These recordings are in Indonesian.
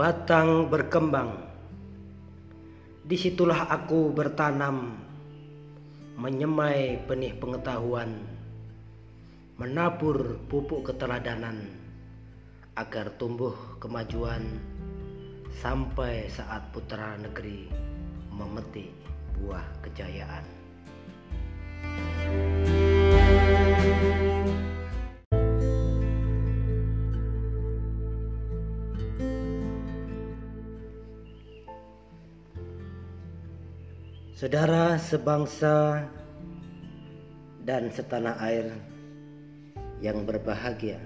Batang berkembang, di situlah aku bertanam, menyemai benih pengetahuan, menabur pupuk keteladanan, agar tumbuh kemajuan sampai saat putra negeri memetik buah kejayaan. Saudara sebangsa dan setanah air yang berbahagia.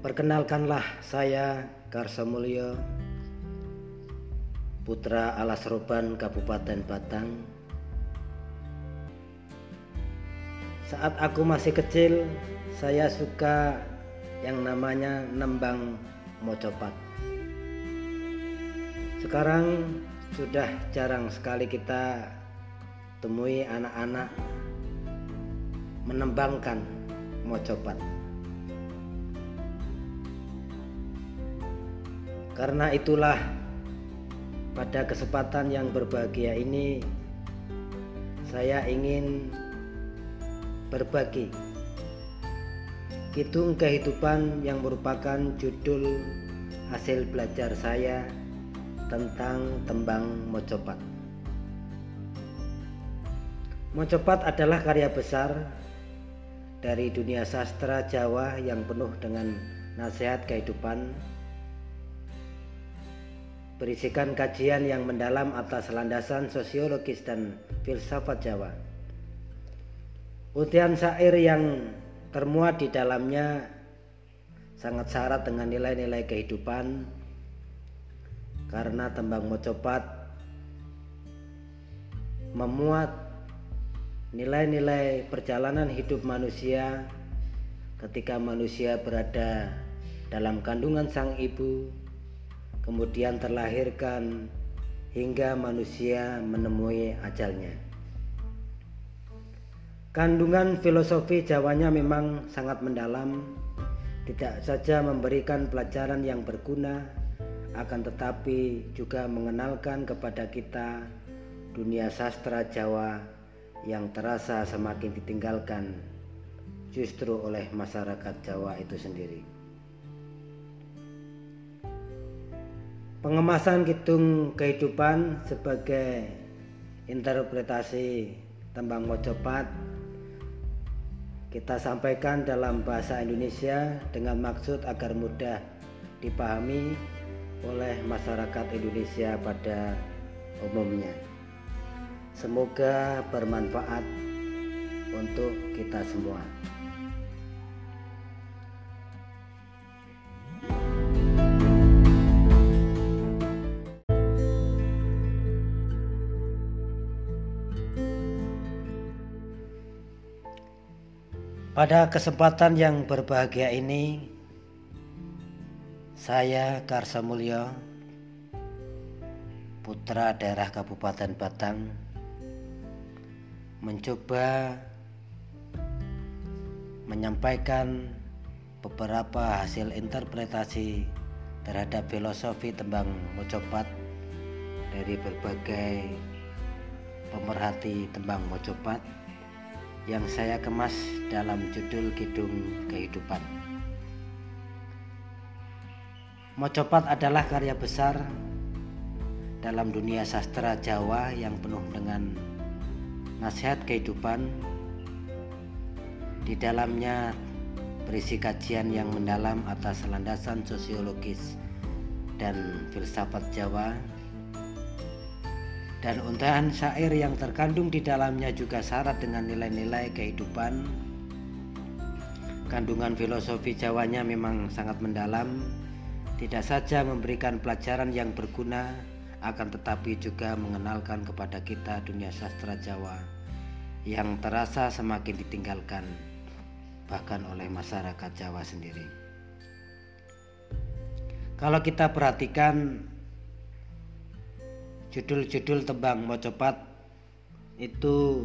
Perkenalkanlah saya Karsa Mulyo, putra Alas Roban Kabupaten Batang. Saat aku masih kecil, saya suka yang namanya nembang mocopat. Sekarang sudah jarang sekali kita temui anak-anak menembangkan mocopat. Karena itulah pada kesempatan yang berbahagia ini saya ingin berbagi Kidung Kehidupan yang merupakan judul hasil belajar saya tentang tembang mocopat. Mocopat adalah karya besar dari dunia sastra Jawa yang penuh dengan nasihat kehidupan berisikan kajian yang mendalam atas landasan sosiologis dan filsafat Jawa. Utian syair yang termuat di dalamnya sangat syarat dengan nilai-nilai kehidupan karena tembang mocopat memuat nilai-nilai perjalanan hidup manusia ketika manusia berada dalam kandungan sang ibu kemudian terlahirkan hingga manusia menemui ajalnya. Kandungan filosofi Jawanya memang sangat mendalam tidak saja memberikan pelajaran yang berguna akan tetapi juga mengenalkan kepada kita dunia sastra Jawa yang terasa semakin ditinggalkan justru oleh masyarakat Jawa itu sendiri. Pengemasan Kidung Kehidupan sebagai interpretasi tembang mojopat kita sampaikan dalam bahasa Indonesia dengan maksud agar mudah dipahami oleh masyarakat Indonesia pada umumnya. Semoga bermanfaat untuk kita semua. Pada kesempatan yang berbahagia ini, saya Karsa Mulyo, putra daerah Kabupaten Batang, mencoba menyampaikan beberapa hasil interpretasi terhadap filosofi tembang mocopat dari berbagai pemerhati tembang mocopat yang saya kemas dalam judul Kidung Kehidupan. Mocopat adalah karya besar dalam dunia sastra Jawa yang penuh dengan nasihat kehidupan. Di dalamnya berisi kajian yang mendalam atas landasan sosiologis dan filsafat Jawa. Dan untahan syair yang terkandung di dalamnya juga syarat dengan nilai-nilai kehidupan. Kandungan filosofi Jawanya memang sangat mendalam tidak saja memberikan pelajaran yang berguna, akan tetapi juga mengenalkan kepada kita dunia sastra Jawa yang terasa semakin ditinggalkan bahkan oleh masyarakat Jawa sendiri. Kalau kita perhatikan judul-judul tembang mocopat itu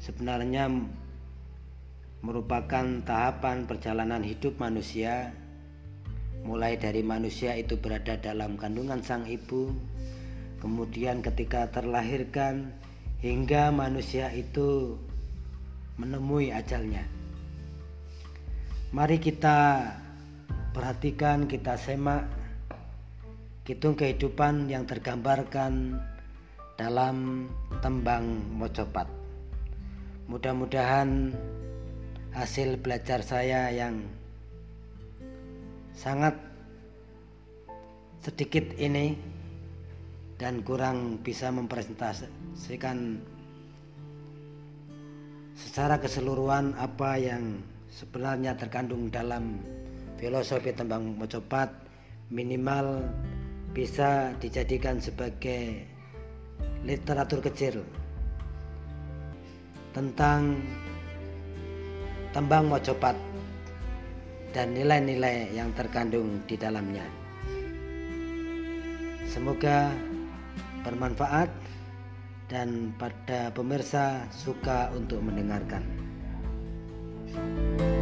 sebenarnya merupakan tahapan perjalanan hidup manusia mulai dari manusia itu berada dalam kandungan sang ibu, kemudian ketika terlahirkan hingga manusia itu menemui ajalnya. Mari kita perhatikan, kita semak hitung kehidupan yang tergambarkan dalam tembang mojopat. Mudah-mudahan hasil belajar saya yang sangat sedikit ini dan kurang bisa mempresentasikan secara keseluruhan apa yang sebenarnya terkandung dalam filosofi tembang mojopat minimal bisa dijadikan sebagai literatur kecil tentang tembang mojopat dan nilai-nilai yang terkandung di dalamnya. Semoga bermanfaat dan pada pemirsa suka untuk mendengarkan. thank you